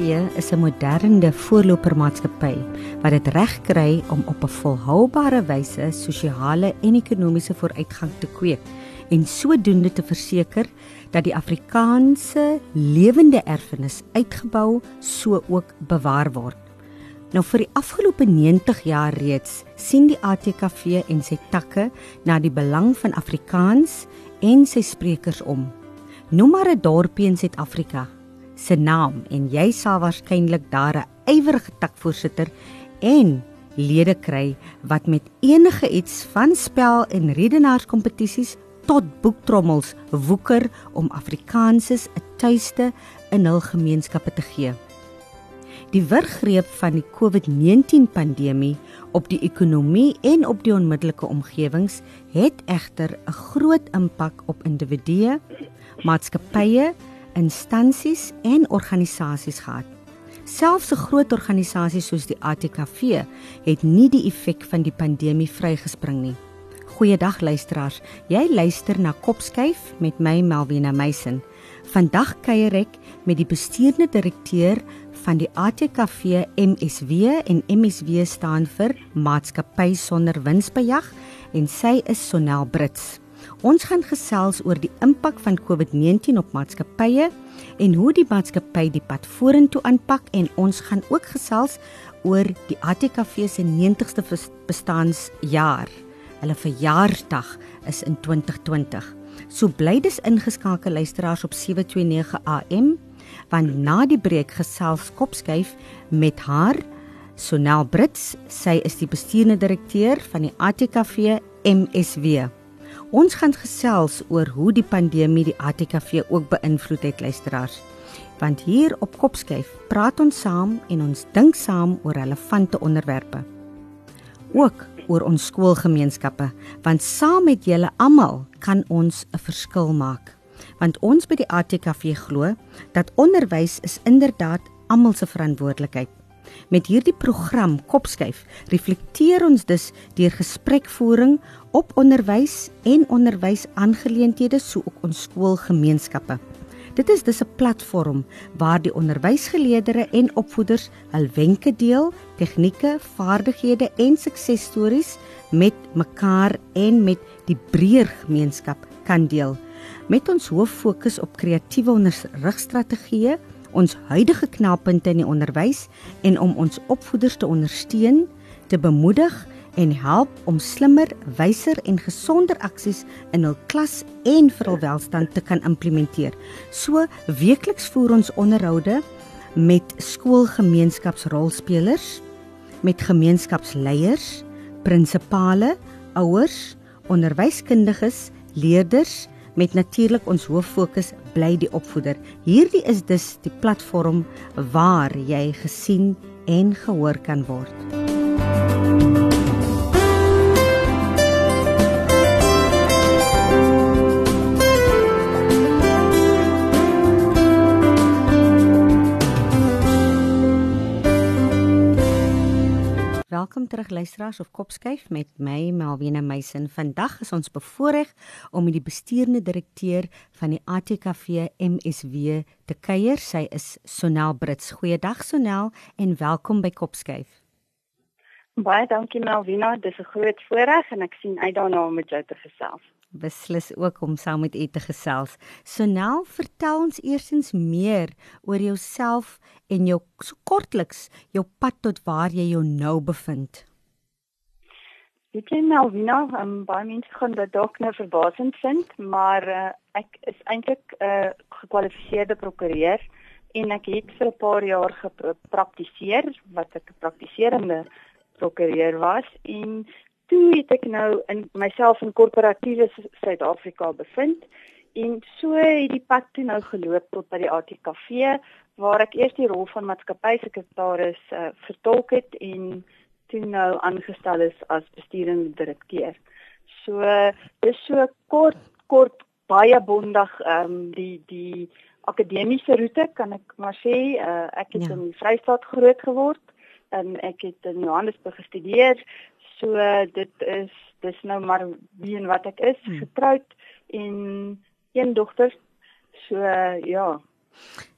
ATKV is 'n moderne voorlopermaatskappy wat dit reg kry om op 'n volhoubare wyse sosiale en ekonomiese vooruitgang te kweek en sodoende te verseker dat die Afrikaanse lewende erfenis uitgebou so ook bewaar word. Nou vir die afgelope 90 jaar reeds sien die ATKV en sy takke na die belang van Afrikaans en sy sprekers om. Noem maar 'n dorpie in Suid-Afrika se naam en jy sal waarskynlik daar 'n ywerige takvoorsitter en lede kry wat met enige iets van spel en redenaarskompetisies tot boektrommels woeker om Afrikaanses 'n tuiste in hul gemeenskappe te gee. Die wurggreep van die COVID-19 pandemie op die ekonomie en op die onmiddellike omgewings het egter 'n groot impak op individue, maatskappye, instansies en organisasies gehad. Selfs 'n groot organisasie soos die ATKV het nie die effek van die pandemie vrygespring nie. Goeiedag luisteraars. Jy luister na Kopskyf met my Melvina Meisen. Vandag kuier ek met die bestuurende direkteur van die ATKV MSW en MSW staan vir Maatskappy sonder winsbejag en sy is Sonel Brits. Ons gaan gesels oor die impak van COVID-19 op maatskappye en hoe die maatskappy die pad vorentoe aanpak en ons gaan ook gesels oor die ATKV se 90ste bestaanjaar. Hulle verjaarsdag is in 2020. So bly dis ingeskakel luisteraars op 729 AM want na die breek gesels Kopskyf met haar Sonel Brits. Sy is die bestuurende direkteur van die ATKV MSW. Ons gaan gesels oor hoe die pandemie die ATKV ook beïnvloed het luisteraars. Want hier op Kopskyf praat ons saam en ons dink saam oor relevante onderwerpe. Ook oor ons skoolgemeenskappe, want saam met julle almal kan ons 'n verskil maak. Want ons by die ATKV glo dat onderwys is inderdaad almal se verantwoordelikheid. Met hierdie program Kopskuif reflekteer ons dus deur gesprekvoering op onderwys en onderwysaangeleenthede sou ook ons skoolgemeenskappe. Dit is dus 'n platform waar die onderwysgeleerders en opvoeders hul wenke deel, tegnieke, vaardighede en suksesstories met mekaar en met die breër gemeenskap kan deel. Met ons hoof fokus op kreatiewe onderrigstrategieë, ons huidige knelpunte in die onderwys en om ons opvoeders te ondersteun, te bemoedig en help om slimmer, wyser en gesonder aksies in hul klas en vir hul welstand te kan implementeer. So weekliks voer ons onderhoude met skoolgemeenskapsrolspelers, met gemeenskapsleiers, prinsipale, ouers, onderwyskundiges, leerders met natuurlik ons hoof fokus bly die opvoeder. Hierdie is dus die platform waar jy gesien en gehoor kan word. Welkom terug luisteraars of Kopskyf met my Melvina Meisen. Vandag is ons bevoorreg om met die bestuurende direkteur van die ATKV MSW te kuier. Sy is Sonel Brits. Goeiedag Sonel en welkom by Kopskyf. Baie dankie Melvina, dis 'n groot voorreg en ek sien uit daarna om met jou te gesels beslis ook om saam met u te gesels. So nou vertel ons eersins meer oor jouself en jou so kortliks jou pad tot waar jy jou nou bevind. Ek ken Melvina, um, baie mense gaan dit dalk nou verbasend vind, maar uh, ek is eintlik 'n uh, gekwalifiseerde prokureur en ek het vir 'n paar jaar gepraktiseer wat ek 'n praktiserende prokureur was en toe het ek nou in myself in korporatiewe Suid-Afrika bevind en so het die pad toe nou geloop tot by die ATKV waar ek eers die rol van maatskappysekretaris uh, vertolk het en toe nou aangestel is as bestuurende direkteur. So dis so kort kort baie bondig ehm um, die die akademiese roete kan ek maar sê uh, ek het ja. in die Vrystaat groot geword en ek het in Johannesburg gestudeer So dit is dis nou maar wie en wat ek is, getroud en een dogter. So ja.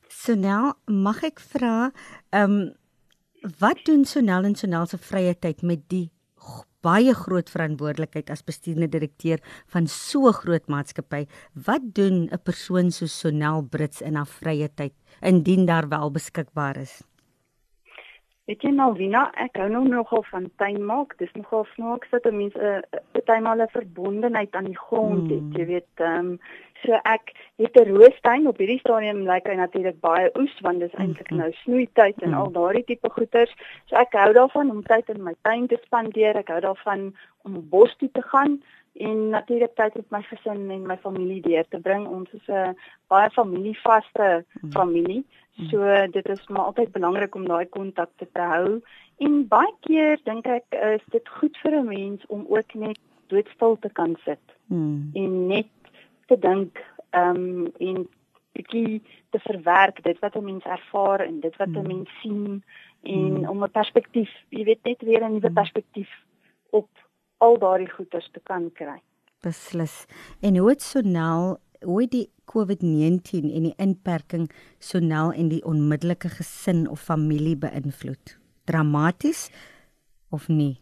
Sonel, mag ek vra, ehm um, wat doen Sonel en Sonel se vrye tyd met die baie groot verantwoordelikheid as bestuurende direkteur van so 'n groot maatskappy. Wat doen 'n persoon so Sonel Brits in haar vrye tyd indien daar wel beskikbaar is? Weet jy Malvina, ek hou nou nogal van tuin maak. Dis nogal snaaks dat 'n mens 'n uh, partymal 'n verbondenheid aan die grond het. Mm. Jy weet, ehm um, so ek het 'n roostuin op hierdie stadium lyk like hy natuurlik baie oes want dis eintlik mm. nou snoeityd en mm. al daardie tipe goeters. So ek hou daarvan om tyd in my tuin te spandeer. Ek hou daarvan om bos toe te gaan en natuurlik tyd met my gesin en my familie deur te bring. Ons is 'n baie familievaste mm. familie. So dit is maar altyd belangrik om daai kontak te hou. En baie keer dink ek is dit goed vir 'n mens om ook net doodstil te kan sit. Mm. En net te dink ehm um, en bietjie te verwerk dit wat 'n mens ervaar en dit wat 'n mm. mens sien en mm. om 'n perspektief, jy weet net weer 'n nuwe perspektief op al daardie goeders te kan kry. Beslis. En hoe het Sonel hoe die COVID-19 en die inperking Sonel en die onmiddellike gesin of familie beïnvloed? Dramaties of nie?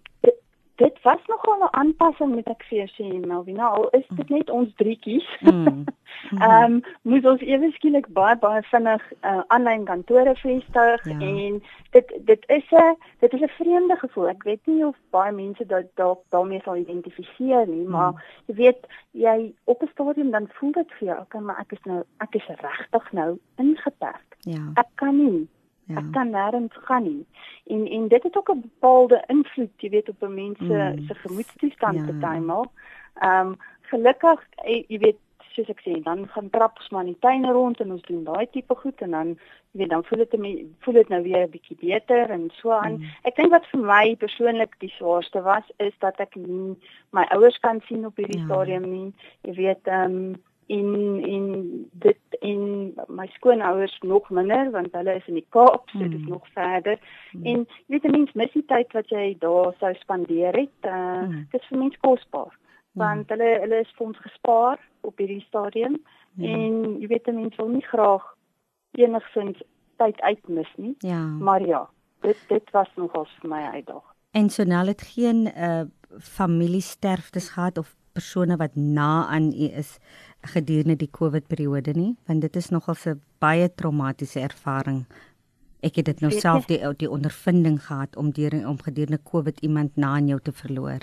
Dit was nogal 'n aanpassing met ek vir sê Melvina al is dit mm. net ons drietjies. Mm. Mm. Ehm um, moet ons ewe skielik baie baie vinnig uh, aanlyn kantore vestig ja. en dit dit is 'n dit is 'n vreemde gevoel. Ek weet nie of baie mense dit dalk daarmee sal identifiseer nie, mm. maar jy weet jy op 'n stadium dan voel dit vir jou, okay, maar ek is nou ek is regtig nou ingeperk. Ja. Ek kan nie Ja. Ek kan nêrens gaan nie. En en dit het ook 'n bepaalde invloed, jy weet, op 'n mens se mm. se gemoedstoestand ja. partymal. Ehm um, gelukkig, eh, jy weet, soos ek sê, dan gaan trap ons maar in die tuin rond en ons doen daai tipe goed en dan jy weet, dan voel dit voel dit nou weer 'n bietjie beter en so aan. Mm. Ek dink wat vir my persoonlik die swaarste was is dat ek nie my ouers kan sien op hierdie ja. stadium nie. Jy weet, ehm um, en en dit en my skoonouers nog minder want hulle is in die Kaap so dit is mm. nog verder mm. en jy weet mense mis die tyd wat jy daar sou spandeer het uh, mm. dit is vir mense kosbaar mm. want hulle hulle is ons gespaar op hierdie stadium mm. en jy weet mense wil nie graag enigsins tyd uitmis nie ja. maar ja dit dit was nogal vir my uitdag en so nou het geen uh, familiesterftes gehad of persone wat na aan u is gedurende die COVID periode nie, want dit is nogal 'n baie traumatiese ervaring. Ek het dit nou self die die ondervinding gehad om deur om gedurende COVID iemand na aan jou te verloor.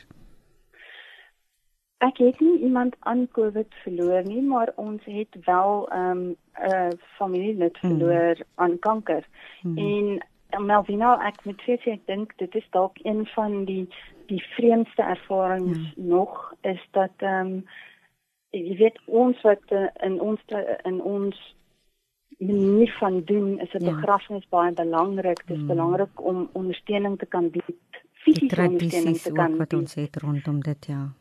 Ek het nie iemand aan COVID verloor nie, maar ons het wel 'n um, 'n familielid hmm. verloor hmm. aan kanker. Hmm. En Melvina, ek moet sê ek dink dit is dalk een van die die vreemdste ervarings hmm. nog is dat ehm um, jy weet ons wat uh, in ons in ons manier van doen is 'n ja. begrafnis baie belangrik. Dit is mm. belangrik om ondersteuning te kan bied, fisiese ondersteuning te kan wat ons het rondom dit ja.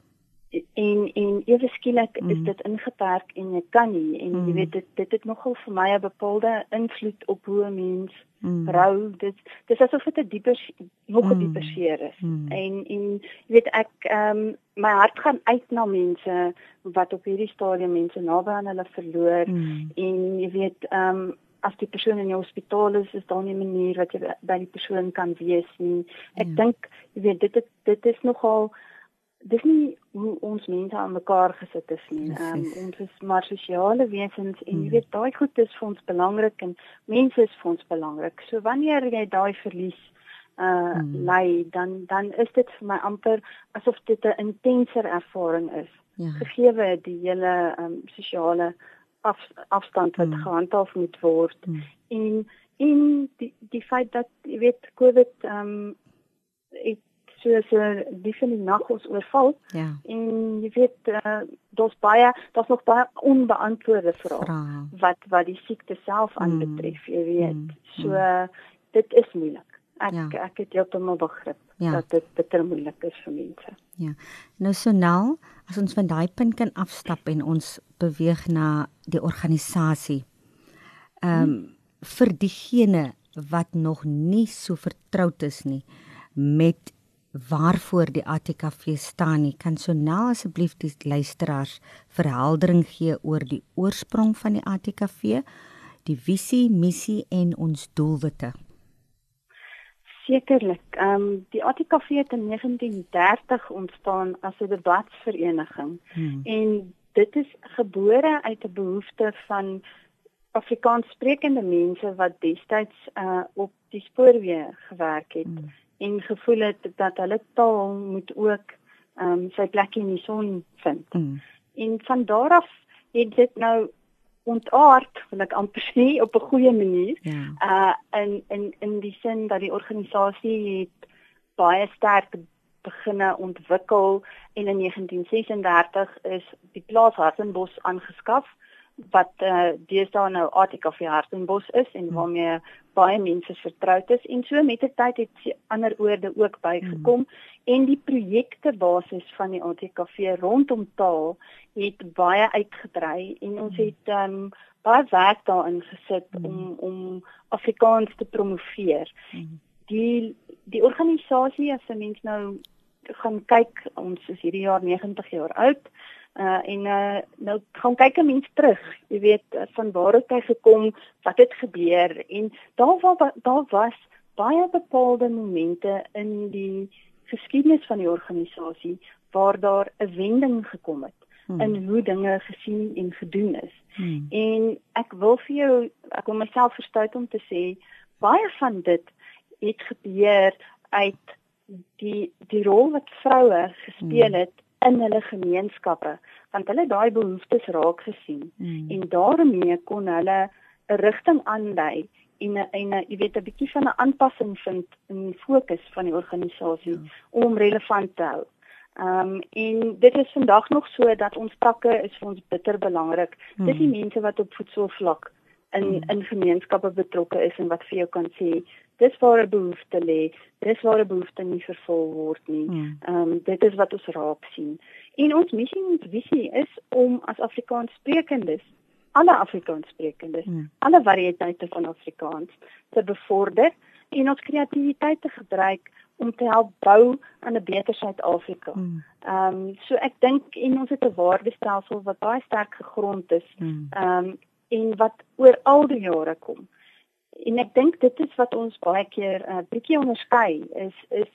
En en ewe skielik mm. is dit ingeperk en jy kan nie en mm. jy weet dit dit het nogal vir my 'n bepaalde invloed op hoe 'n mens mm. rou dit dis asof dit 'n dieper nog 'n mm. dieper seer is mm. en en jy weet ek ehm um, my hart gaan uit na mense wat op hierdie stadium mense naby aan hulle verloor mm. en jy weet ehm um, as die persoon in die hospitaal is is daar nie 'n manier wat jy by die persoon kan wees nie ek ja. dink jy weet dit het, dit is nogal dis nie hoe ons mense aan mekaar gesit is nie. Um, ons is maar sosiale wesens en jy mm. weet daai goed is vir ons belangrik en mense is vir ons belangrik. So wanneer jy daai verlies uh mm. lei dan dan is dit vir my amper asof dit 'n intenser ervaring is. Ja. Gegee die hele um sosiale af, afstand wat mm. gehandhaaf moet word mm. en in die die feit dat jy weet COVID um ek soos uh, die van die nag ons oorval. Ja. En jy weet uh, daar's baie daar's nog baie onbeantwoorde vrae Vra. wat wat die siekte self aanbetref, mm. jy weet. Mm. So uh, dit is moeilik. Ek ja. ek het heeltemal begrip ja. dat dit bitter moeilik is vir mense. Ja. Nou so nou, as ons van daai punt kan afstap en ons beweeg na die organisasie. Ehm um, hmm. vir diegene wat nog nie so vertroud is nie met waarvoor die ATKV staan nie. Kan so nou asseblief die luisteraars verheldering gee oor die oorsprong van die ATKV? die visie, missie en ons doelwitte? Sekerlik. Ehm um, die ATKV het in 1930 ontstaan as 'n debatvereniging. Hmm. En dit is gebore uit 'n behoefte van Afrikaans sprekende mense wat destyds uh op die spoorweë gewerk het hmm. En gevoel het dat hulle taal moet ook ehm um, sy plek in die son vind. Hmm. En van daar af het dit nou ontaard, wil ek amper sê op 'n goeie manier. Ja. Uh in in in die sin dat die organisasie het baie sterk beginne ontwikkel en in 1936 is die plaas Hartenbos aangeskaf wat uh, deesdae nou ATKV Hartenbos is en hmm. waarmee baie mense vertroud is en so met die tyd het ander oorde ook bygekom mm. en die projekte basis van die ATKV rondom taal het baie uitgebrei en ons hmm. het um, baie werk daarin gesit mm. om om Afrikaans te promoveer. Mm. Die die organisasie as 'n mens nou gaan kyk, ons is hierdie jaar 90 jaar oud. Uh en uh nou gaan kyk 'n mens terug, jy weet uh, van waar het hy gekom, wat het gebeur en daar was daar was baie bepaalde momente in die geskiedenis van die organisasie waar daar 'n wending gekom het hmm. in hoe dinge gesien en gedoen is. Hmm. En ek wil vir jou ek wil myself verstout om te sê baie van dit het gebeur uit die die rol wat vroue gespeel hmm. het mm. In hulle gemeenskappe want hulle daai behoeftes raak gesien mm. en daarmee kon hulle 'n rigting aanlei en 'n en 'n jy weet 'n bietjie van 'n aanpassing vind in die fokus van die organisasie mm. om relevant te hou. Ehm um, en dit is vandag nog so dat ons takke is vir ons bitter belangrik. Mm. Dis die mense wat op voedselvlak in mm. in gemeenskappe betrokke is en wat vir jou kan sê dis waar 'n behoefte lê dis waar 'n behoefte nie vervul word nie hmm. ehm um, dit is wat ons raak sien en ons missie en visie is om as Afrikaans sprekendes alle Afrikaans sprekendes mm. alle variëteite van Afrikaans te bevorder en ons kreatiwiteit te gebruik om te help bou aan 'n beter Suid-Afrika. Hmm. Ehm mm. um, so ek dink en ons het 'n waardestelsel wat baie sterk gegrond is. Hmm. Ehm mm. um, en wat oor al die jare kom. En ek dink dit is wat ons baie keer 'n uh, bietjie onderskei is is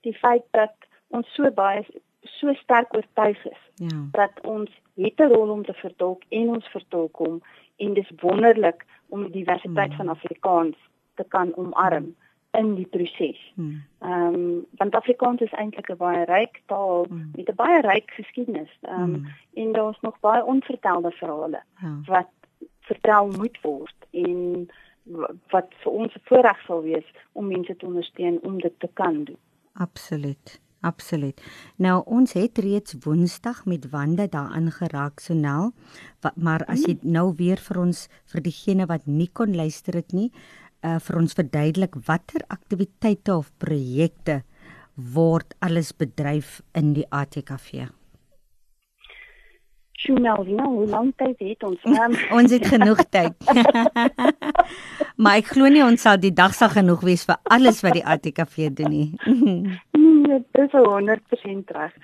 die feit dat ons so baie so sterk oortuig is ja. dat ons het 'n rol om te vertolk en ons vertolk hom en dis wonderlik om die diversiteit mm. van Afrikaans te kan omarm in die proses. Hmm. Ehm mm. um, want Afrikaans is eintlik 'n baie ryk taal mm. met 'n baie ryk geskiedenis. Ehm um, mm. en daar's nog baie onvertelde verhale ja. wat vertel moet word en wat vir ons voorreg sal wees om mense te ondersteun om dit te kan doen. Absoluut. Absoluut. Nou ons het reeds Woensdag met Wande daarin geraak Sonel, maar as jy nou weer vir ons vir diegene wat nie kon luister het nie, uh vir ons verduidelik watter aktiwiteite of projekte word alles bedryf in die ATKV. Sjoe, nou, hoe lank tyd het ons? Um, ons het genoeg tyd. maar ek glo nie ons sal die dag sal genoeg wees vir alles wat die ATKV doen nie. nee, dit is 100% reg.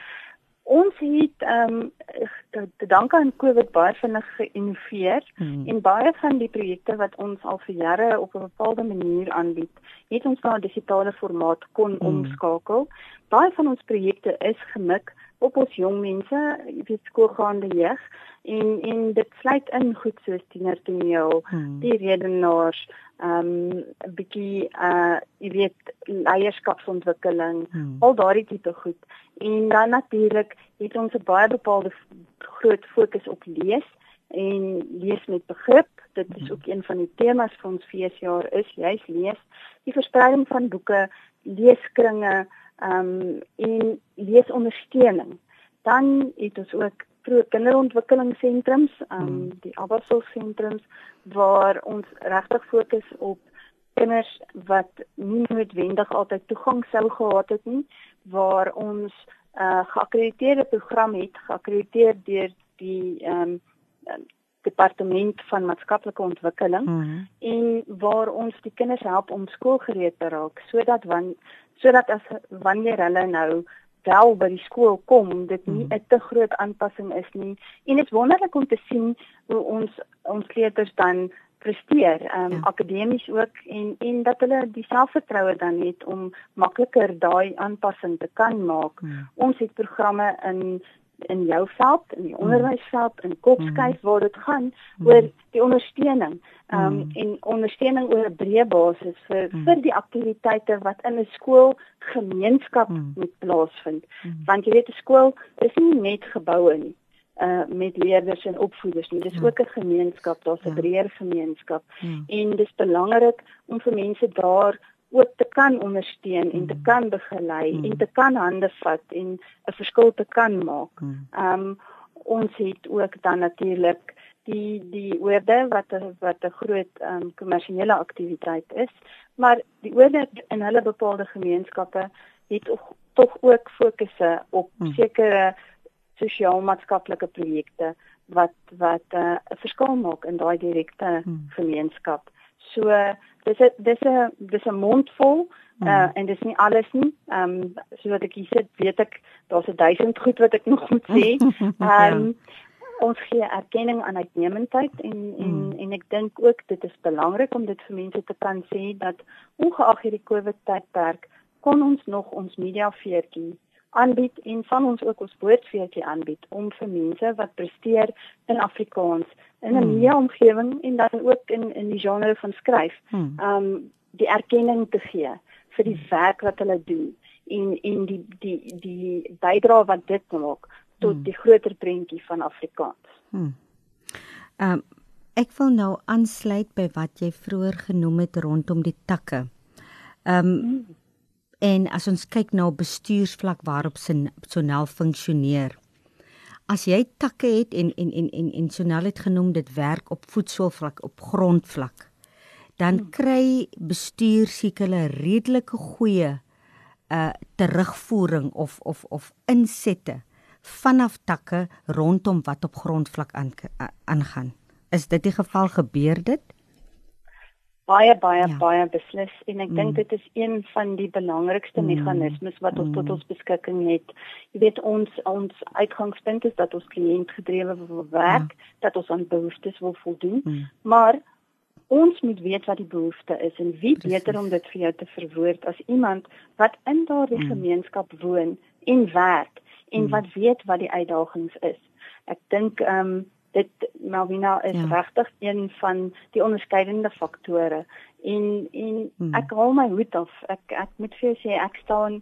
Ons het ehm um, te danke aan COVID baie vinnig geïnnoveer hmm. en baie van die projekte wat ons al vir jare op 'n bepaalde manier aanbied, het ons na 'n digitale formaat kon hmm. omskakel. Baie van ons projekte is gemik op ons jong mense, jy weet skoolgaande jeug en en dit sluit in goed soos tienertoneel, hmm. die redenaars, ehm um, 'n bietjie uh jy weet leierskapsontwikkeling, hmm. al daardie tipe goed. En dan natuurlik het ons 'n baie bepaalde groot fokus op lees en lees met begrip. Dit is ook een van die temas vir ons feesjaar is juis lees. Die verspreiding van boeke, leeskringe, ehm um, en leesondersteuning. Dan het ons ook vroeë kinderontwikkelingssentrums, ehm um, die Abassel sentrums waar ons regtig fokus op kinders wat nie noodwendig altyd toegang sou gehad het nie, waar ons 'n uh, eh, geakkrediteerde program het, geakkrediteer deur die ehm um, departement van maatskaplike ontwikkeling mm -hmm. en waar ons die kinders help om skoolgereed te raak sodat wan sodat as wanneer hulle nou wel by die skool kom dit nie mhm. 'n te groot aanpassing is nie en dit is wonderlik om te sien hoe ons ons leerders dan presteer, ehm um, ja. akademies ook en en dat hulle die selfvertroue dan het om makliker daai aanpassing te kan maak. Hmm. Ons het programme in in jou veld, in die onderwysveld, in kopskyf waar dit gaan oor die ondersteuning. Ehm um, en ondersteuning oor 'n breë basis vir vir die aktiwiteite wat in 'n skool gemeenskap moet plaasvind. Want jy weet 'n skool is nie net geboue nie uh met leerders en opvoeders nie. Dis ook 'n gemeenskap, daar's 'n ja. breër gemeenskap. Ja. En dis belangrik om vir mense daar ook te kan ondersteun en te mm. kan begelei mm. en te kan hande vat en 'n verskil te kan maak. Mm. Um ons het ook dan natuurlik die die oorde wat a, wat 'n groot um kommersiële aktiwiteit is, maar die oorde in hulle bepaalde gemeenskappe het tog ook fokusse op mm. sekere sosiaal-maatskaplike projekte wat wat uh, 'n uh, verskil maak in daai direkte mm. gemeenskap. So dis 'n dis 'n dis 'n mondvol uh mm. en dis nie alles nie. Ehm um, soos ek hier sit, weet ek daar's 'n duisend goed wat ek nog moet sê. Ehm um, ons gee erkenning aan uitnemendheid en en mm. en ek dink ook dit is belangrik om dit vir mense te kan sê dat ongeag hierdie COVID tydperk kon ons nog ons media veertjie aanbied en van ons ook ons woordfeetjie aanbied om vir mense wat presteer in Afrikaans in 'n hmm. nuwe omgewing en dan ook in in die genre van skryf, hmm. um die erkenning te gee vir die hmm. werk wat hulle doen en en die die die bydrae wat dit maak tot hmm. die groter prentjie van Afrikaans. Hmm. Um ek wil nou aansluit by wat jy vroeër genoem het rondom die takke. Um hmm En as ons kyk na nou bestuursvlak waarop Sonel funksioneer. As jy takke het en en en en en Sonel het genoem dit werk op voedselvlak, op grondvlak, dan hmm. kry bestuur seker 'n redelike goeie uh terugvoering of of of insette vanaf takke rondom wat op grondvlak aangaan. Is dit die geval gebeur dit? Baie baie ja. baie beslis en ek mm. dink dit is een van die belangrikste mm. meganismes wat ons mm. tot ons beskikking het. Jy weet ons ons uitgangspunt is dat ons kliëntgedrewe wil werk, ja. dat ons aan behoeftes wil voldoen, mm. maar ons moet weet wat die behoefte is en wie Precies. beter om dit vir jou te verwoord as iemand wat in daardie mm. gemeenskap woon en werk en mm. wat weet wat die uitdagings is. Ek dink ehm um, dit Malvina is ja. regtig een van die onderskeidende faktore en en hmm. ek haal my hoed af ek ek moet vir jou sê ek staan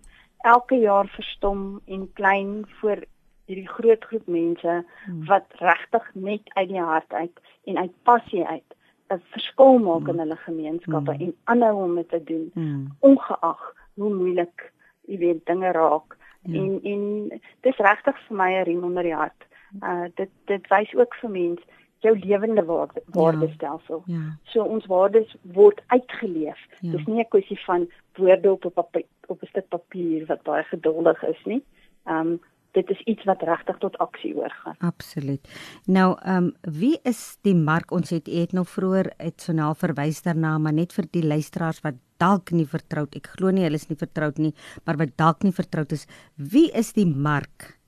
elke jaar verstom en klein voor hierdie groot groep mense hmm. wat regtig net uit die hart uit en uit passie uit 'n verskil maak hmm. in hulle gemeenskappe hmm. en aanhou om dit te doen hmm. ongeag hoe moeilik jy weet dinge raak ja. en en dis regtig vir my 'n riem onder die hart uh dit dit wys ook vir mense jou lewende waarde waardestelsel. Ja, ja. So ons waardes word uitgeleef. Ja. Dis nie 'n kwessie van woorde op 'n papier op 'n stuk papier wat baie geduldig is nie. Um dit is iets wat regtig tot aksie oorgaan. Absoluut. Nou, ehm um, wie is die mark? Ons het het nou vroeër het so na verwys daarna, maar net vir die luisteraars wat dalk nie vertroud. Ek glo nie hulle is nie vertroud nie, maar wat dalk nie vertroud is, wie is die mark?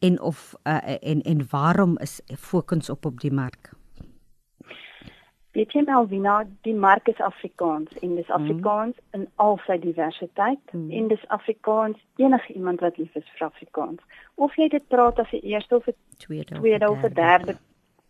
En of uh, en en waarom is fokus op op die mark? Weet jy Melvina, die mark is Afrikaans en dis mhm. Afrikaans mm. in al sy diversiteit mm. en dis Afrikaans enige iemand wat lief is vir Afrikaans. Of jy dit praat as 'n eerste of 'n tweede, tweede of 'n derde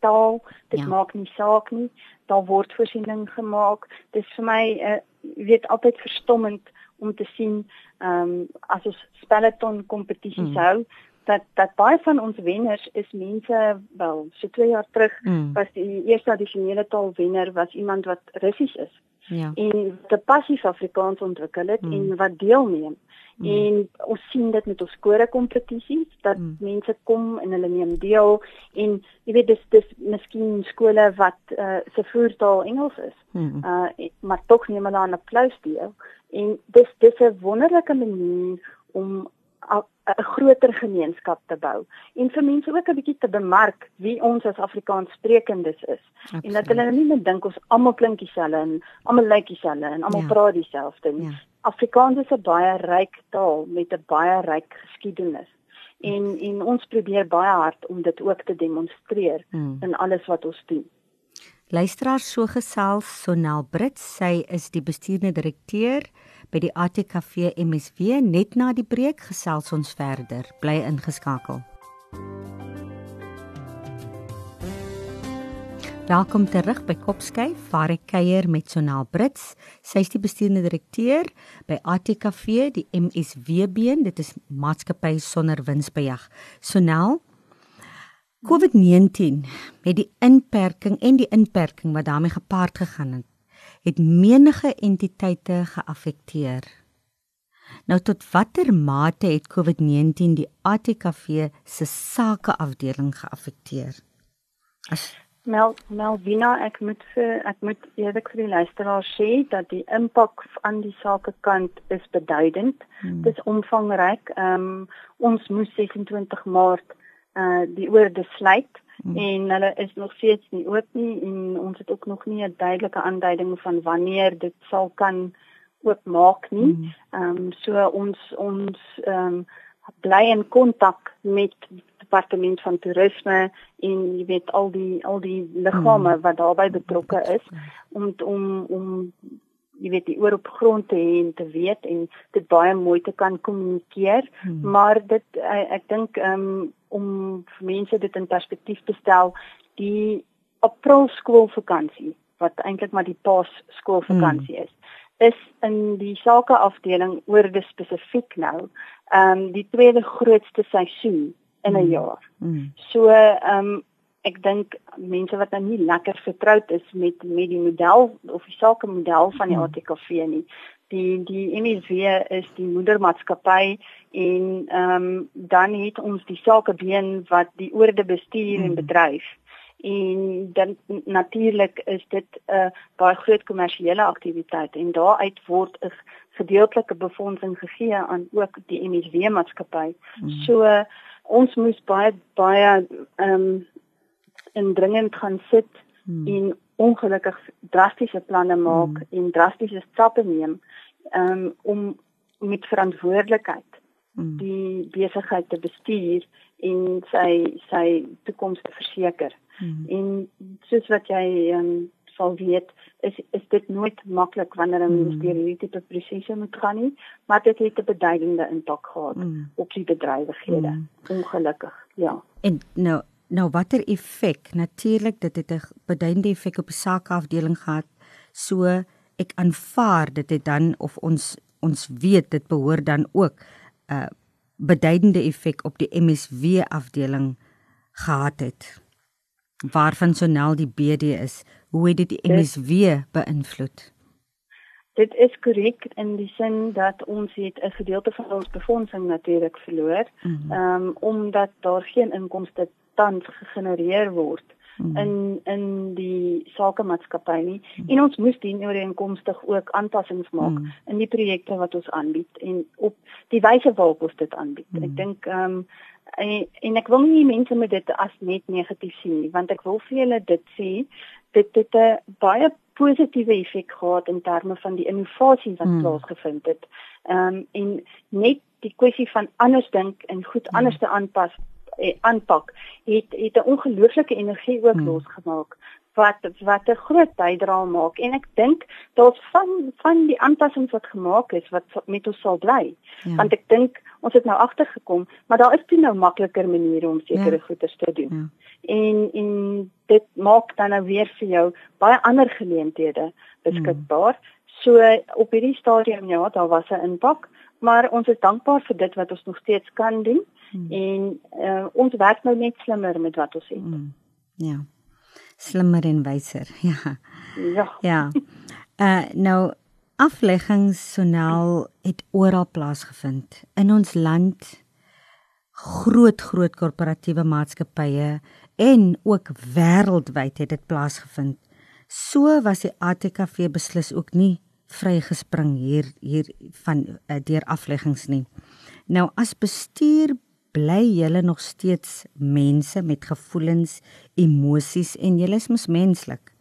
taal, dit ja. maak nie saak nie. Daar word voorsiening gemaak. Dis vir my uh, weet altyd verstommend om te sien ehm um, as ons spelleton kompetisies mm. hou dat dat baie van ons wenners is mense wel so 2 jaar terug mm. was die eerste addisionele taal wenner was iemand wat Russies is. Ja. En die passief Afrikaans ontwikkel het mm. en wat deelneem. Mm. En ons sien dit met ons kore kompetisies dat mm. mense kom en hulle neem deel en jy weet dis dis miskien skole wat uh, se voertaal Engels is. Mm. Uh maar tog neem hulle aan 'n klous deel en dis dis 'n wonderlike manier om 'n groter gemeenskap te bou en vir mense ook 'n bietjie te bemark wie ons as Afrikaanssprekendes is. Absoluut. En dat hulle nie net dink ons almal klink dieselfde en almal lyk dieselfde en almal ja. praat dieselfde nie. Ja. Afrikaans is 'n baie ryk taal met 'n baie ryk geskiedenis. En en ons probeer baie hard om dit ook te demonstreer hmm. in alles wat ons doen. Luisteraars so gesels Sonel Brits, sy is die bestuurende direkteur by die ATKV MSW net na die breek gesels ons verder. Bly ingeskakel. Welkom terug by Kopskyf waar ek kuier met Sonel Brits. Sy is die bestuurende direkteur by ATKV, die MSWB, dit is maatskappy sonder winsbejag. Sonel, COVID-19 met die inperking en die inperking wat daarmee gepaard gegaan het, het menige entiteite geaffekteer. Nou tot watter mate het COVID-19 die ATKV se sakeafdeling geaffekteer? As Mel Melvina, ek moet vir ek moet eerlik vir die luisteraars sê dat die impak aan die sakekant is beduidend. Hmm. Dit is omvangryk. Ehm um, ons moes 26 Maart uh die oorde sluit hmm. en hulle is nog steeds nie oop nie en ons het ook nog nie 'n duidelike aanduiding van wanneer dit sal kan oopmaak nie. Hmm. Ehm um, so ons ons ehm um, bly in kontak met departement van toerisme en jy weet al die al die liggame hmm. wat daarbey betrokke is om om om jy weet die oor op grond te hê en te weet en dit baie mooi te kan kommunikeer hmm. maar dit ek, ek dink um, om vir mense dit in perspektief te stel die april skoolvakansie wat eintlik maar die paas skoolvakansie hmm. is is in die sake afdeling oor dit spesifiek nou ehm um, die tweede grootste seisoen in 'n hmm. jaar. Mm. So ehm um, ek dink mense wat nou nie lekker vertroud is met met die model of die sake model van die hmm. ATKV nie. Die die MSW is die moedermaatskappy en ehm um, dan het ons die sakebeen wat die oorde bestuur en hmm. bedryf. En dan natuurlik is dit 'n uh, baie groot kommersiële aktiwiteit en daaruit word 'n gedeeltelike befondsing gegee aan ook die MSW maatskappy. Mm. So uh, ons moes baie baie ehm um, indringend gaan sit hmm. en ongelukkig drastiese planne maak hmm. en drastiese stappe neem um, om met verantwoordelikheid hmm. die besigheid te bestuur en sy sy toekoms te verseker. Hmm. En soos wat jy um, sal weet, is is dit nooit maklik wanneer 'n hmm. ministerie hierdie tipe prosesse moet gaan nie, maar dit het 'n beduidende impak gehad hmm. op die bedrywighede. Hmm. Ongelukkig, ja. En nou Nou watter effek? Natuurlik dit het 'n beduidende effek op die sakeafdeling gehad. So ek aanvaar dit het dan of ons ons weet dit behoort dan ook 'n uh, beduidende effek op die MSW afdeling gehad het. Waarvan Sonel die BD is, hoe het dit die MSW beïnvloed? Dit is korrek in die sin dat ons het 'n gedeelte van ons befondsing natuurlik verloor, ehm mm um, omdat daar geen inkomste tans gegenereer word mm. in in die sakemaatskappy nie en ons moes dien ooreenkomstig ook aanpassings maak mm. in die projekte wat ons aanbied en op die wyse waarop ons dit aanbied. Mm. Ek dink ehm um, en, en ek wil nie mense met dit as net negatief sien nie want ek wil vir julle dit sê dit het 'n baie positiewe effek gehad in terme van die innovasie wat mm. plaasgevind het. Ehm um, en net die kwessie van anders dink en goed mm. anders te aanpas Eh, aanpak het het 'n ongelooflike energie ook hmm. losgemaak wat wat 'n groot bydrae maak en ek dink daar's van van die aanpassings wat gemaak is wat met ons sal bly ja. want ek dink ons het nou agtergekom maar daar is toe nou makliker maniere om sekere ja. goeders te doen ja. en en dit maak dan nou weer vir jou baie ander geleenthede beskikbaar hmm. so op hierdie stadium ja daar was 'n impak maar ons is dankbaar vir dit wat ons nog steeds kan doen hmm. en uh, ons werk nou net slimmer met wat ons het. Hmm. Ja. Slimmer en wyser. Ja. Ja. Ja. Uh nou afleggings sonel het oral plaasgevind in ons land groot groot korporatiewe maatskappye en ook wêreldwyd het dit plaasgevind. So was die ATKV beslis ook nie vrygespring hier hier van uh, deur afleggings nie. Nou as bestuur bly julle nog steeds mense met gevoelens, emosies en julle is mos menslik.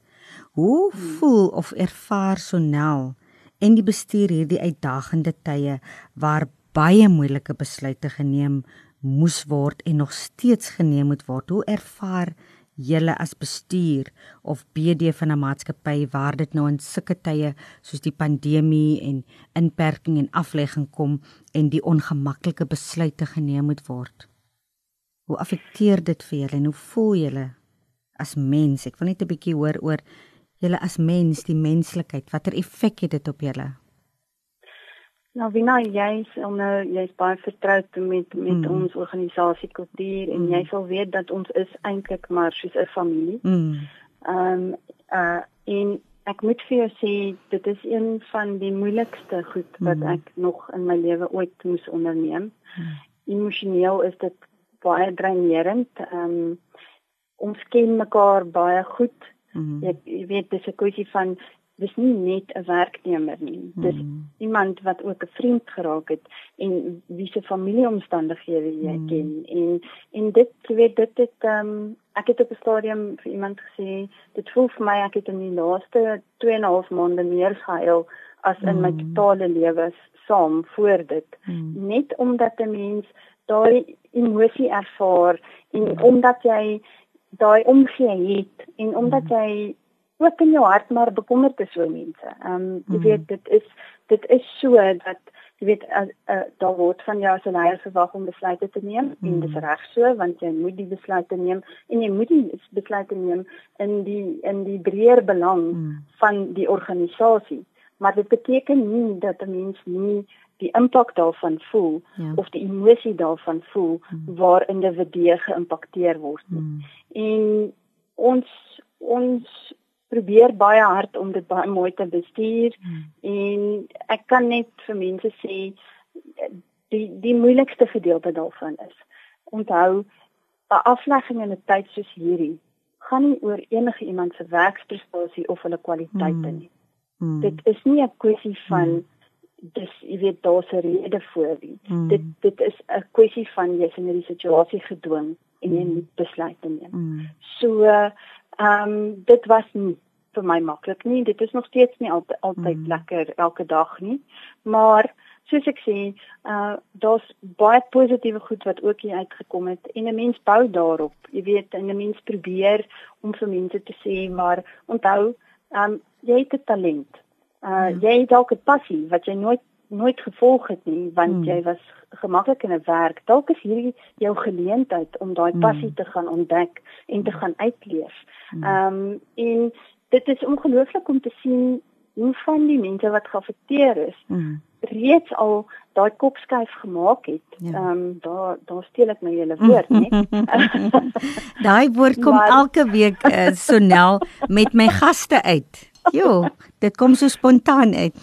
Hoe voel of ervaar Sonel en die bestuur hierdie uitdagende tye waar baie moeilike besluite geneem moes word en nog steeds geneem moet word? Hoe ervaar julle as bestuur of BD van 'n maatskappy waar dit nou in sulke tye soos die pandemie en inperking en aflegging kom en die ongemaklike besluite geneem moet word. Hoe affekteer dit vir julle en hoe voel julle as mens? Ek wil net 'n bietjie hoor oor julle as mens, die menslikheid. Watter effek het dit op julle? Nou Vina, jy's onder jy's baie vertroud met met mm. ons organisasie kultuur en mm. jy sal weet dat ons is eintlik maar soos 'n familie. Mm. Ehm um, uh en ek moet vir jou sê dit is een van die moeilikste goed wat mm. ek nog in my lewe ooit moes onderneem. Mm. Emosioneel is dit baie dreinerend. Ehm um, ons ken mekaar baie goed. Mm. Jy, jy weet dis 'n kwessie van dis nie net 'n werknemer nie. Dis mm. iemand wat ook 'n vriend geraak het en wie se familieomstandighede jy mm. ken en en dit weet dit het um, ek het op 'n stadium vir iemand gesê dit voel vir my ek het in die laaste 2 en 'n half maande meer gehuil as in mm. my totale lewe saam voor dit. Mm. Net omdat 'n mens daai emosie ervaar en mm. omdat jy daai omgee het en omdat mm. jy ook in jou hart maar bekommerd is oor mense. Ehm um, jy mm. weet dit is dit is so dat jy weet uh, uh, daar word van jou as 'n leier verwag om besluite te neem mm. en dis reg so want jy moet die besluite neem en jy moet die besluite neem in die in die breër belang mm. van die organisasie. Maar dit beteken nie dat 'n mens nie die impak daarvan voel ja. of die emosie daarvan voel mm. waar individue geïmpakteer word. Mm. En ons ons probeer baie hard om dit baie mooi te bestuur hmm. en ek kan net vir mense sê die die moeilikste gedeelte daarvan is onthou 'n aflegging in 'n tyd soos hierdie gaan nie oor enige iemand se werksprestasie of hulle kwaliteite hmm. nie. Hmm. Dit is nie 'n kwessie van hmm. dis jy weet daar's 'n rede vir dit. Hmm. Dit dit is 'n kwessie van jy's in hierdie situasie gedwing en jy hmm. moet besluite neem. Hmm. So Ehm um, dit was nie vir my maklik nie. Dit is nog steeds nie altyd altyd mm. lekker elke dag nie. Maar soos ek sê, uh daar's baie positiewe goed wat ook hier uitgekom het en 'n mens bou daarop. Jy weet, 'n mens probeer om vir mense te sê, maar onthou, ehm um, jy het 'n talent. Uh mm. jy het dalk 'n passie wat jy nooit nooit gevolg het nie want mm. jy was gemaklik in 'n werk. Dalk is hierdie jou geleentheid om daai mm. passie te gaan ontdek en te gaan uitleef. Mm. Ehm um, en dit is ongelooflik om te sien hoe van die mense wat geaffekteer is mm. reeds al daai kopskuif gemaak het. Ja. Ehm ja. um, daar daar steel ek my hele woord, né? daai woord kom maar, elke week uh, Sonel met my gaste uit. Jo, dit kom so spontaan uit.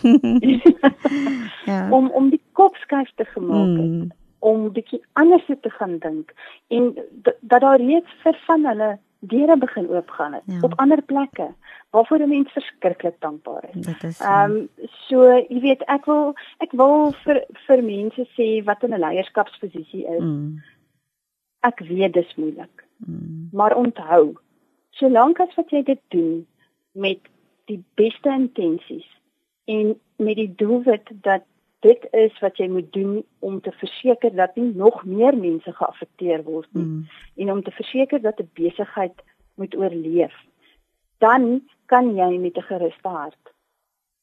ja. Om om die kopskuif te gemaak het. Mm. om bietjie anders te gaan dink en dat daar reeds vir van hulle deure begin oopgaan het ja. op ander plekke waarvoor 'n mens verskriklik dankbaar is. Is. Ehm um, so, jy weet, ek wil ek wil vir vir mense sê wat in 'n leierskapsposisie is. Mm. Ek weet dis moeilik. Mm. Maar onthou, solank as wat jy dit doen met die beste intensies en met die doelwit dat dit is wat jy moet doen om te verseker dat nie nog meer mense geaffekteer word nie mm. en om te verseker dat 'n besigheid moet oorleef dan kan jy met 'n geruste hart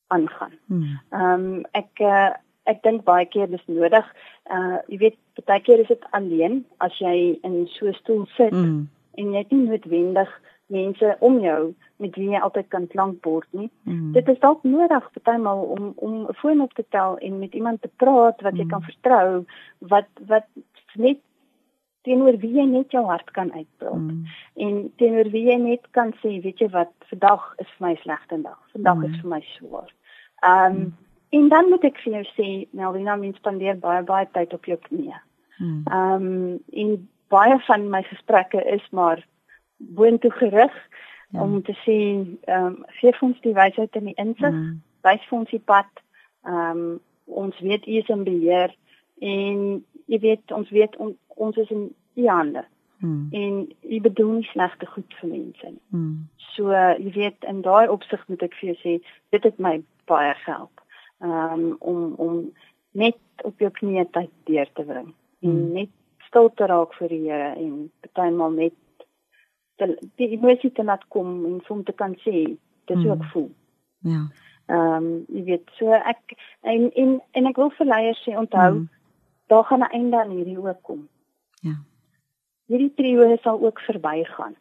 aangaan. Mm. Ehm mm. um, ek uh, ek dink baie keer dis nodig. Uh jy weet baie keer is dit alleen as jy in so 'n stoel sit mm. en jy het nie noodwendig mense om jou met wie jy altyd kan klankbord nie. Mm. Dit is dalk nodig partymal om om 'n foon op te tel en met iemand te praat wat jy mm. kan vertrou wat wat net teenoor wie jy net jou hart kan uitpraat. Mm. En teenoor wie jy net kan sê, weet jy wat, vandag is vir my slegte dag. Vandag mm. is vir my swaar. Ehm um, mm. en dan moet ek vir jou sê, Melvina, mens spandeer baie baie tyd op jou knieë. Mm. Ehm um, en baie van my gesprekke is maar boontoe gerig ja. om te sê ehm um, gee vir ons die wysheid en die insig, mm. wys vir ons die pad. Ehm um, ons weet u is in beheer en jy weet ons weet on, ons is in u hande. Mm. En u bedoel nie slegte goed vir mense nie. Mm. So jy weet in daai opsig moet ek vir jou sê dit het my baie gehelp. Ehm um, om om net op jou knieë tyd deur te bring. Mm. En net stil te raak vir die Here en partymal net te die emosie te laat kom en vir hom te kan sê dis hoe ek mm. voel. Ja. Ehm um, jy weet so ek en en en ek wil vir leiers sê onthou mm. daar gaan 'n einde aan hierdie ook kom. Ja. Hierdie trio sal ook verbygaan.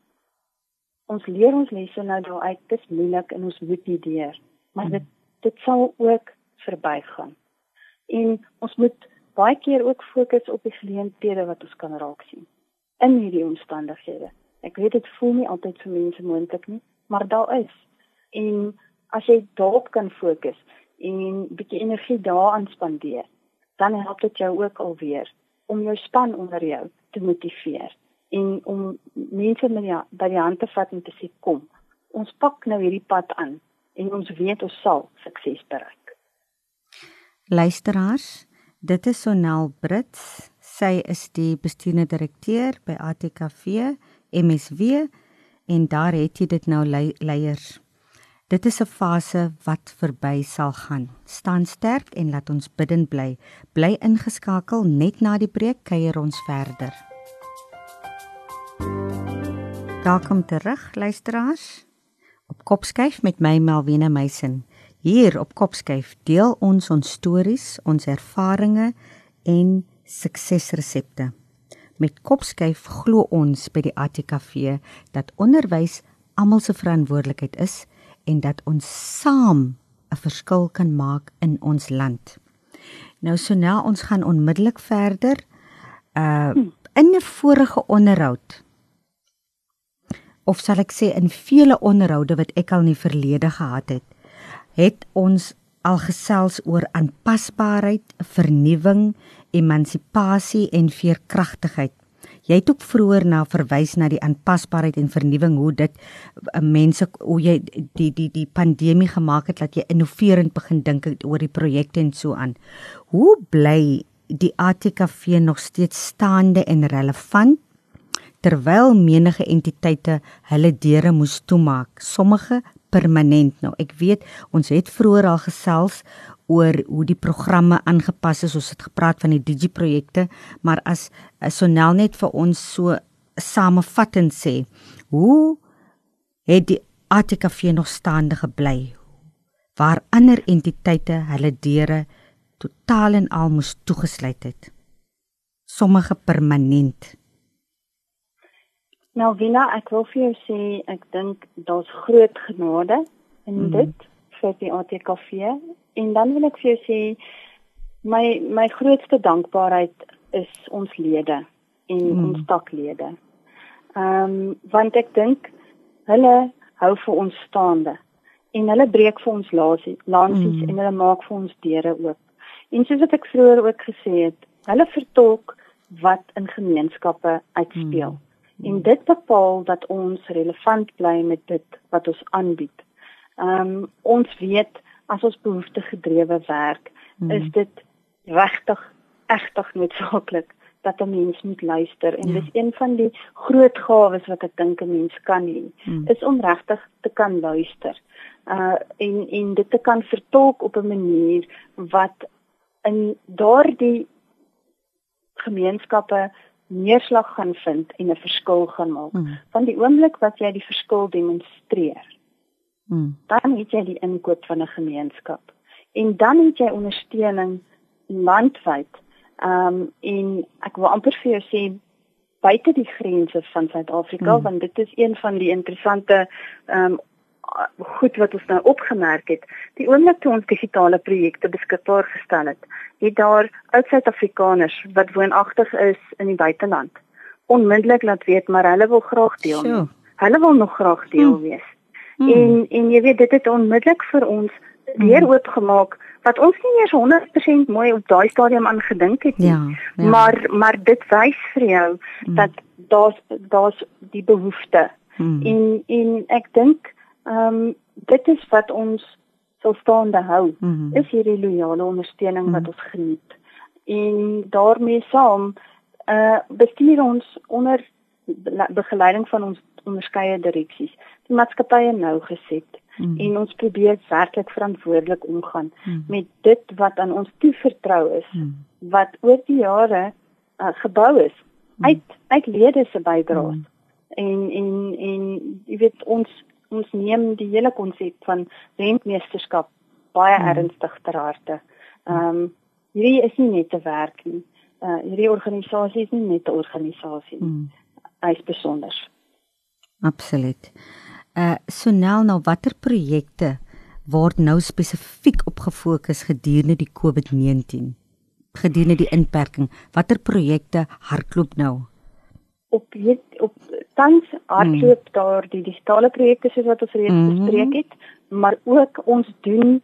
Ons leer ons lesse nou daar uit. Dis moeilik en ons moet nie deur, maar mm. dit dit sal ook verbygaan. En ons moet baie keer ook fokus op die geleenthede wat ons kan raak sien in hierdie omstandighede. Ek weet dit voel nie altyd vir mense moontlik nie, maar daar is. En as jy daarop kan fokus en bietjie energie daaraan spandeer, dan help dit jou ook alweer om jou span onder jou te motiveer en om mense met jou by die hand te vat en te sê kom, ons pak nou hierdie pad aan en ons weet ons sal sukses bereik. Luisteraars, dit is Sonel Brits. Sy is die bestuurende direkteur by ATKV MSW en daar het jy dit nou leiers Dit is 'n fase wat verby sal gaan. Staan sterk en laat ons bidden bly. Bly ingeskakel net na die preek kuier ons verder. Welkom terug luisteraars. Op Kopskyf met my Melvina Meisen. Hier op Kopskyf deel ons ons stories, ons ervarings en suksesresepte. Met Kopskyf glo ons by die ATKV dat onderwys almal se verantwoordelikheid is en dat ons saam 'n verskil kan maak in ons land. Nou so nou ons gaan onmiddellik verder uh in 'n vorige onderhoud of sal ek sê in vele onderhoude wat ek al in die verlede gehad het, het ons al gesels oor aanpasbaarheid, vernuwing, emansipasie en veerkragtigheid. Jy het ook vroeër na verwys na die aanpasbaarheid en vernuwing hoe dit uh, mense hoe jy die die die pandemie gemaak het dat jy innoverend begin dink oor die projekte en so aan. Hoe bly die ATKV nog steeds staande en relevant terwyl menige entiteite hulle deure moes toemaak, sommige permanent nou. Ek weet ons het vroeër al gesels oor hoe die programme aangepas is. Ons het gepraat van die digi projekte, maar as Sonel net vir ons so samevattend sê, hoe het die ATKV nog staande gebly waar ander entiteite hulle deure totaal en al moes toegesluit het? Sommige permanent. Nou Wina, ek wil vir jou sê ek dink daar's groot genade in mm. dit vir die ATKV En dan wil ek vir jou sê my my grootste dankbaarheid is ons lede en mm. ons taklede. Ehm um, want ek dink hulle hou vir ons staande en hulle breek vir ons lansies mm. en hulle maak vir ons deure oop. En soos wat ek vroeër ook gesê het, hulle vertolk wat in gemeenskappe uitspeel. Mm. En dit bepaal dat ons relevant bly met dit wat ons aanbied. Ehm um, ons weet as ons behoefte gedrewe werk, hmm. is dit regtig egtig noodsaaklik dat 'n mens moet luister en ja. dis een van die groot gawes wat ek dink 'n mens kan hê, hmm. is om regtig te kan luister. Uh en en dit te kan vertolk op 'n manier wat in daardie gemeenskappe neerslag gaan vind en 'n verskil gaan maak. Hmm. Van die oomblik wat jy die verskil demonstreer, Hmm. Dan het jy die inkoop van 'n gemeenskap. En dan het jy ondersteuning landwyd. Ehm um, en ek wil amper vir jou sê buite die grense van Suid-Afrika hmm. want dit is een van die interessante ehm um, goed wat ons nou opgemerk het. Die oomblik toe ons digitale projekte beskikbaar gestel het, het daar uit Suid-Afrikaners wat woonagtig is in die buiteland onmiddellik laat weet maar hulle wil graag deel. Sure. Hulle wil nog graag deel hmm. wees. Hmm. En en jy weet dit het onmiddellik vir ons weer hmm. oopgemaak wat ons nie eers 100% mooi op daai stadium aan gedink het nie. Ja, ja. Maar maar dit wys vir jou hmm. dat daar's daar's die behoefte. Hmm. En en ek dink ehm um, dit is wat ons sou staande hou. Hmm. Is hierdie loyale ondersteuning hmm. wat ons geniet. En daarmee saam uh, bestuur ons onder begeleiding van ons onderskeie direksies die maatskappye nou geset mm. en ons probeer werklik verantwoordelik omgaan mm. met dit wat aan ons toevertrou is mm. wat oor die jare uh, gebou is mm. uit uit lede se bydraes mm. en en en jy weet ons ons neem die hele konsep van rentmeesterskap baie hmm. ernstig ter harte. Ehm um, hierdie is nie net 'n werk nie. Uh hierdie organisasie is nie net 'n organisasie nie. Hmm. Hy is besonder. Absoluut. Uh Sonel, nou watter projekte word nou spesifiek op gefokus gedurende die COVID-19? Gedurende die inperking, watter projekte hardloop nou? Op weet, op tans hardloop hmm. daar die digitale projekte soos wat ons reeds hmm. bespreek het, maar ook ons doen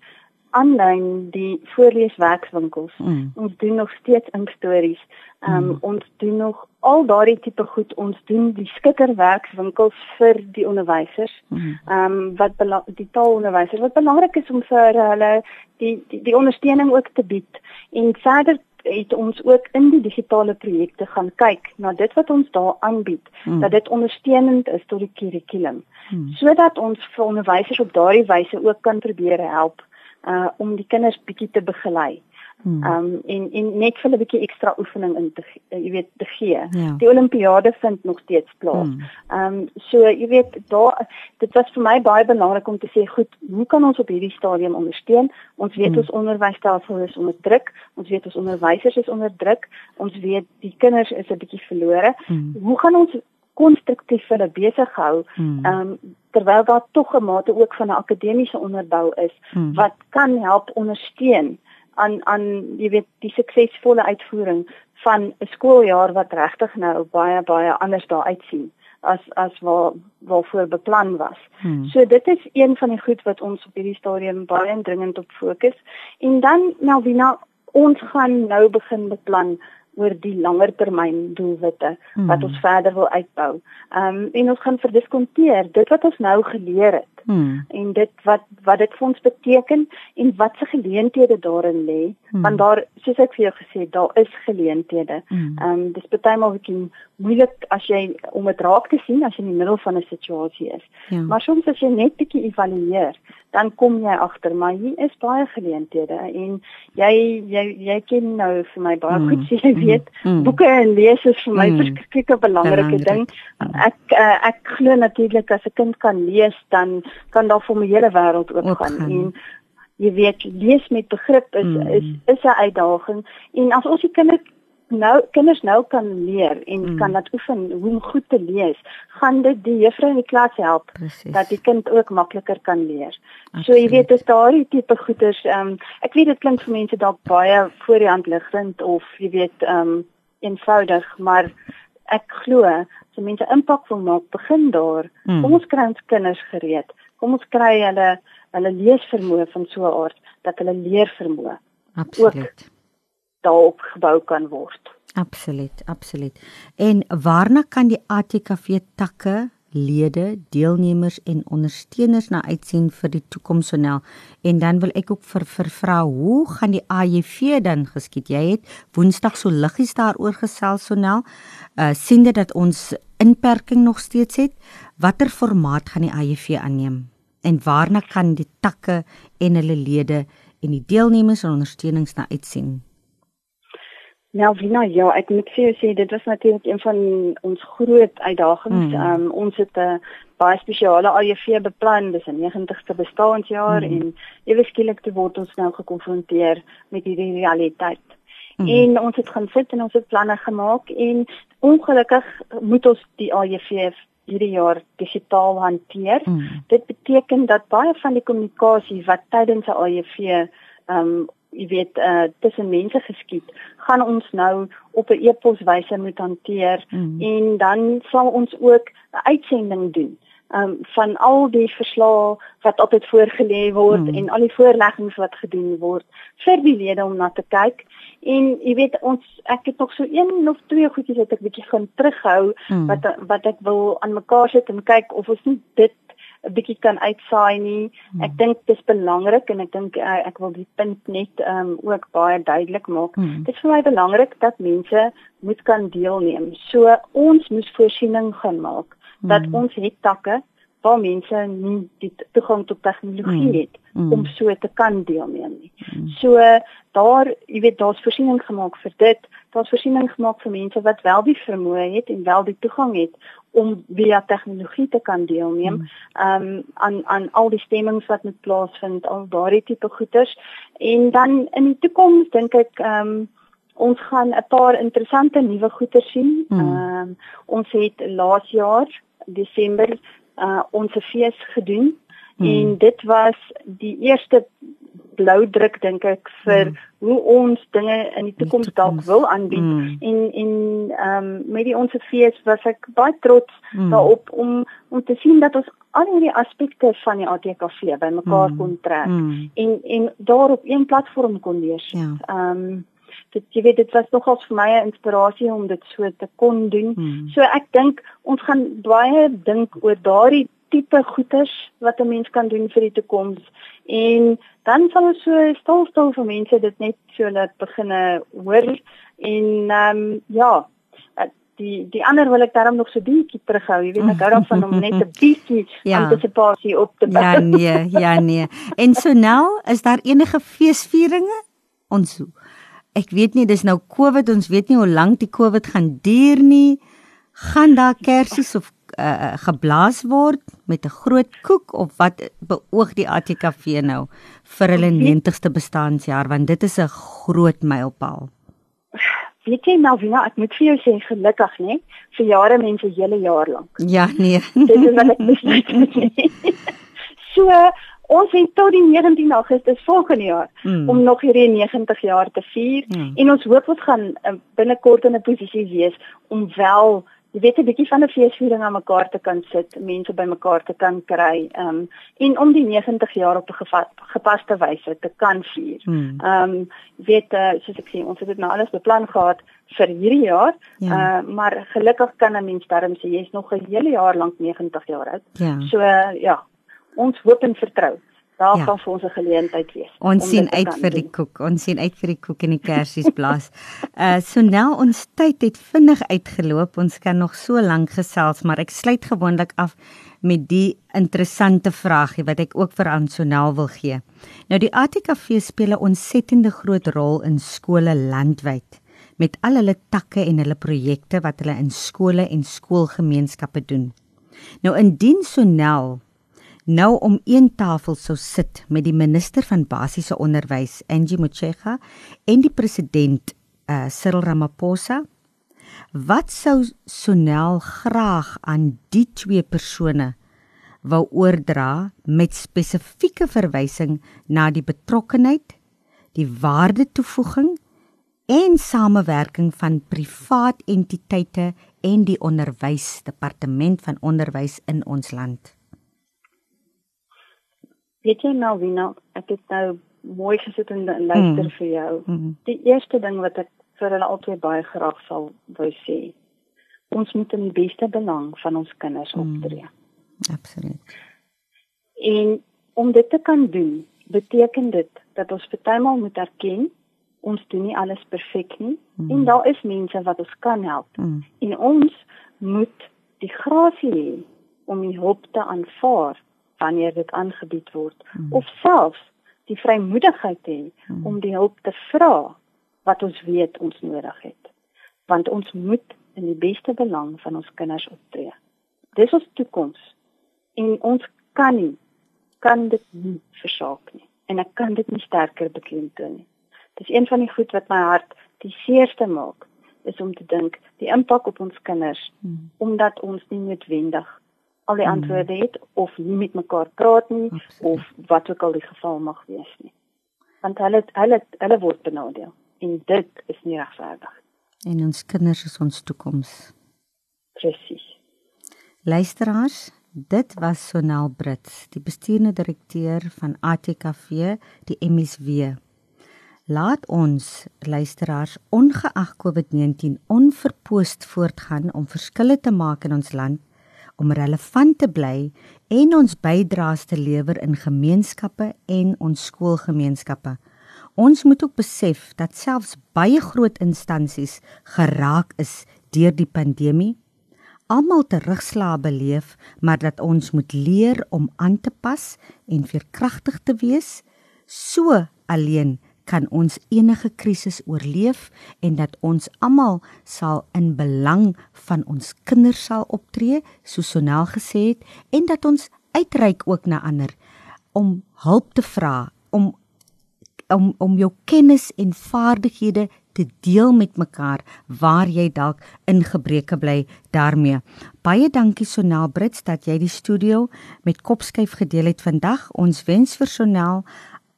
aanlyn die voorleeswerkswinkels. Mm. Ons doen nog steeds inkstories. Ehm um, mm. ons doen nog al daardie tipe goed. Ons doen die skikkerwerkswinkels vir die onderwysers. Mm. Ehm mm. um, wat die taalonderwysers wat belangrik is om vir hulle die die, die ondersteuning ook te bied. En verder het ons ook in die digitale projekte gaan kyk na dit wat ons daar aanbied, mm. dat dit ondersteunend is tot die kurrikulum. Mm. Sodat ons vir onderwysers op daardie wyse ook kan probeer help uh om die kinders bietjie te begelei. Hmm. Um en en net vir 'n bietjie ekstra oefening in te uh, jy weet te gee. Ja. Die Olimpiade vind nog steeds plaas. Hmm. Um so jy weet daar dit was vir my baie belangrik om te sê goed, hoe kan ons op hierdie stadium ondersteun? Ons weet hmm. ons onderwysstelsel is onder druk. Ons weet ons onderwysers is onder druk. Ons weet die kinders is 'n bietjie verlore. Hmm. Hoe gaan ons konstruktief hulle besig hou hmm. um, terwyl daar tog 'n mate ook van 'n akademiese onderbou is hmm. wat kan help ondersteun aan aan jy weet die suksesvolle uitvoering van 'n skooljaar wat regtig nou baie baie anders daar uitsien as as wat waarvoor beplan was. Hmm. So dit is een van die goed wat ons op hierdie stadium baie dringend op fokus. En dan nou wie nou ons gaan nou begin beplan oor die langer termyn doelwitte hmm. wat ons verder wil uitbou. Ehm um, en ons gaan verdiskonteer dit wat ons nou geleer het. Hmm. En dit wat wat dit vir ons beteken en wat se geleenthede daarin lê, hmm. want daar soos ek vir jou gesê het, daar is geleenthede. Hmm. Ehm um, dis baie maal bietjie moeilik as jy om dit raak te sien as jy in die middel van 'n situasie is. Ja. Maar soms as jy net bietjie evalueer, dan kom jy agter maar hier is baie geleenthede en jy jy jy ken nou vir my baie mm. goed sê jy weet mm. boeke en lees is vir my mm. verskeie belangrike ding. Ek uh, ek glo natuurlik as 'n kind kan lees dan kan daar vir my hele wêreld oopgaan en jy weet lees met begrip is mm. is is 'n uitdaging en as ons die kinders nou kinders nou kan leer en mm. kan dat oefen hoe om goed te lees, gaan dit die juffrou in die klas help Precies. dat die kind ook makliker kan leer. Absoluut. So jy weet dis daardie tipe goeders. Ehm um, ek weet dit klink vir mense dalk baie voor die hand liggend of jy weet ehm um, eenvoudig, maar ek glo as mense impak wil maak, begin daar. Mm. Kom ons kry ons kinders gereed. Kom ons kry hulle hulle leesvermoë van so 'n aard dat hulle leer vermoë. Absoluut. Daarop gebou kan word. Absoluut, absoluut. En waarna kan die ATKV takke lede, deelnemers en ondersteuners na uitsien vir die toekoms sonel en dan wil ek ook vir vir vra hoe gaan die AJV dan geskied? Jy het woensdag so liggies daaroor gesels sonel. Uh sien dit dat ons inperking nog steeds het. Watter formaat gaan die AJV aanneem? En waarna kan die takke en hulle lede en die deelnemers en ondersteunings na uitsien Nou, Vina, ja, ek moet vir jou sê dit was natuurlik een van ons groot uitdagings. Mm. Um, ons het 'n baie spesiale AJV beplan, dis 'n 90ste bestaanjaar mm. en ewe skielik te word ons nou gekonfronteer met hierdie realiteit. Mm. En ons het gaan sit en ons het planne gemaak en ongelukkig moet ons die AJV hierdie jaar digitaal hanteer. Mm. Dit beteken dat baie van die kommunikasie wat tydens 'n AJV ehm um, jy weet uh, tussen mense geskied, gaan ons nou op 'n e-poswyse moet hanteer mm. en dan sal ons ook 'n uitsending doen. Um van al die verslae wat altyd voorgelê word mm. en al die voorleggings wat gedoen word vir die lede om na te kyk. En jy weet ons ek het nog so een of twee goedjies wat ek bietjie gaan terughou mm. wat wat ek wil aan mekaar sit en kyk of ons nie dit 'n bietjie kan uitsaai nie. Hmm. Ek dink dit is belangrik en ek dink uh, ek wil die punt net um, ook baie duidelik maak. Hmm. Dit is vir my belangrik dat mense moet kan deelneem. So ons moet voorsiening gaan maak dat hmm. ons het takke waar mense nie die toegang tot tegnologie mm. het mm. om so te kan deelneem nie. Mm. So daar, jy weet, daar's voorsiening gemaak vir dit. Daar's voorsiening gemaak vir mense wat wel die vermoë het en wel die toegang het om via tegnologie te kan deelneem. Mm. Ehm um, aan aan al die stemmings wat met plaasvind, al daardie tipe goeters. En dan in die toekoms dink ek ehm um, ons gaan 'n paar interessante nuwe goeters sien. Mm. Ehm mm. um, ons het laas jaar Desember uh ons fees gedoen hmm. en dit was die eerste blou druk dink ek vir hmm. hoe ons dinge in die toekoms dalk wil aanbied hmm. en en ehm um, met die ons fees was ek baie trots hmm. daarop om om te sien dat ons al hierdie aspekte van die ATKV bymekaar hmm. kon trek hmm. en en daarop een platform kon lees. Ja. Ehm ja. um, dit jy weet dit was nogals vir my 'n inspirasie om dit so te kon doen. Hmm. So ek dink ons gaan baie dink oor daardie tipe goeders wat 'n mens kan doen vir die toekoms en dan sal ons so stil stil vir mense dit net so laat beginne hoor en ehm um, ja die die ander wil ek daarom nog so bietjie terughou jy weet ek hou daarvan om net 'n bietjie ja. antisipasie op te bou ja nee ja nee en so nou is daar enige feesvieringe ons ek weet nie dis nou Covid, ons weet nie hoe lank die Covid gaan duur nie. Gaan daar kersies of uh, geblaas word met 'n groot koek of wat beoog die ATKV nou vir hulle 90ste bestaanjaar want dit is 'n groot mylpaal. Weet jy Melvina, ek moet vir jou sê gelukkig nê, vir jare mense hele jaar lank. Ja, nee. Dit is wat ek besluit het. so Ons het tot die 19 Augustus volgende jaar mm. om nog hierdie 90 jaar te vier mm. en ons hoop ons gaan uh, binnekort in 'n posisie wees om wel jy weet 'n bietjie van 'n feesviering aan mekaar te kan sit, mense bymekaar te kan kry, ehm um, en om die 90 jaar op 'n gepaste wyse te kan vier. Hmm. Ehm mm. um, weet uh, soos ek sê, ons het dit nou alles beplan gehad vir hierdie jaar, ja. uh, maar gelukkig kan 'n mens darm sê jy's nog 'n hele jaar lank 90 jaar oud. Ja. So uh, ja, ons hoop en vertrou. Daar ja. kan vir ons 'n geleentheid wees. Ons sien uit vir die koek. Ons sien uit vir die koek en die kersies blaas. uh so nou ons tyd het vinnig uitgeloop. Ons kan nog so lank gesels, maar ek sluit gewoonlik af met die interessante vraagie wat ek ook vir Ansonel wil gee. Nou die ATKV speel 'n ontsettende groot rol in skole landwyd met al hulle takke en hulle projekte wat hulle in skole en skoolgemeenskappe doen. Nou indien Sonel nou om een tafel sou sit met die minister van basiese onderwys Angie Motshega en die president uh, Cyril Ramaphosa wat sou Sonel graag aan die twee persone wou oordra met spesifieke verwysing na die betrokkenheid die waarde toevoeging en samewerking van privaat entiteite en die onderwysdepartement van onderwys in ons land Weet jy nou ek het nou mooi gesit en luister mm. vir jou. Mm. Die eerste ding wat ek vir hulle altyd baie graag sal wou sê. Ons moet in die beste belang van ons kinders mm. optree. Absoluut. En om dit te kan doen, beteken dit dat ons partymal moet erken ons doen nie alles perfek nie mm. en daar is mense wat ons kan help. Mm. En ons moet die grasie hê om die hulp te aanvaar wanneer dit aangebied word hmm. of selfs die vrymoedigheid hê hmm. om die hulp te vra wat ons weet ons nodig het want ons moet in die beste belang van ons kinders optree dis ons toekoms en ons kan nie kan dit nie versaak nie en ek kan dit nie sterker beklemtoon nie dis een van die goed wat my hart die seerste maak is om te dink die impak op ons kinders hmm. omdat ons nie noodwendig al die hmm. antwoorde het of nie met mekaar praat nie Absoluut. of wat ook al die geval mag wees nie. Want hulle hulle hulle word benadeel en dit is nie regverdig. En ons kinders is ons toekoms. Presies. Luisteraars, dit was Sonel Brits, die bestuurende direkteur van ATKV, die MSW. Laat ons luisteraars ongeag COVID-19 onverpoost voortgaan om verskille te maak in ons land om relevant te bly en ons bydraes te lewer in gemeenskappe en ons skoolgemeenskappe. Ons moet ook besef dat selfs baie groot instansies geraak is deur die pandemie. almal terugslaa beleef, maar dat ons moet leer om aan te pas en veerkragtig te wees. So alleen kan ons enige krisis oorleef en dat ons almal sal in belang van ons kinders sal optree, soos Sonel gesê het, en dat ons uitreik ook na ander om hulp te vra, om om om jou kennis en vaardighede te deel met mekaar waar jy dalk ingebreke bly daarmee. Baie dankie Sonel Brits dat jy die studio met kopskuif gedeel het vandag. Ons wens vir Sonel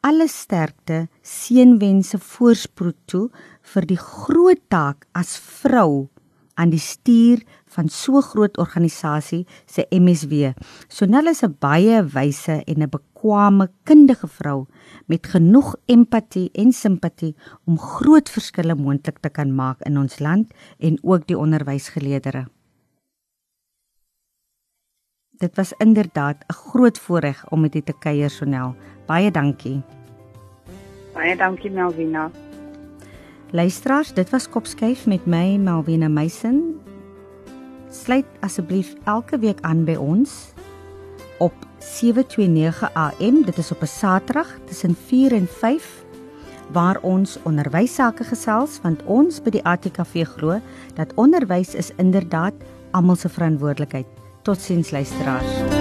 alle sterkte, seënwense voorspoed toe vir die groot taak as vrou aan die stuur van so groot organisasie se MSW. Sonel is 'n baie wyse en 'n bekwame kundige vrou met genoeg empatie en simpatie om groot verskille moontlik te kan maak in ons land en ook die onderwysgeleerders. Dit was inderdaad 'n groot voorreg om met u te kuier Sonel. Baie dankie. Baie dankie Melvina. Luisteraars, dit was Kopskyf met my Melvina Meisen. Sluit asseblief elke week aan by ons op 729 AM. Dit is op 'n Saterdag tussen 4 en 5 waar ons onderwys sake gesels want ons by die ATKV glo dat onderwys is inderdaad almal se verantwoordelikheid. Totsiens luisteraars.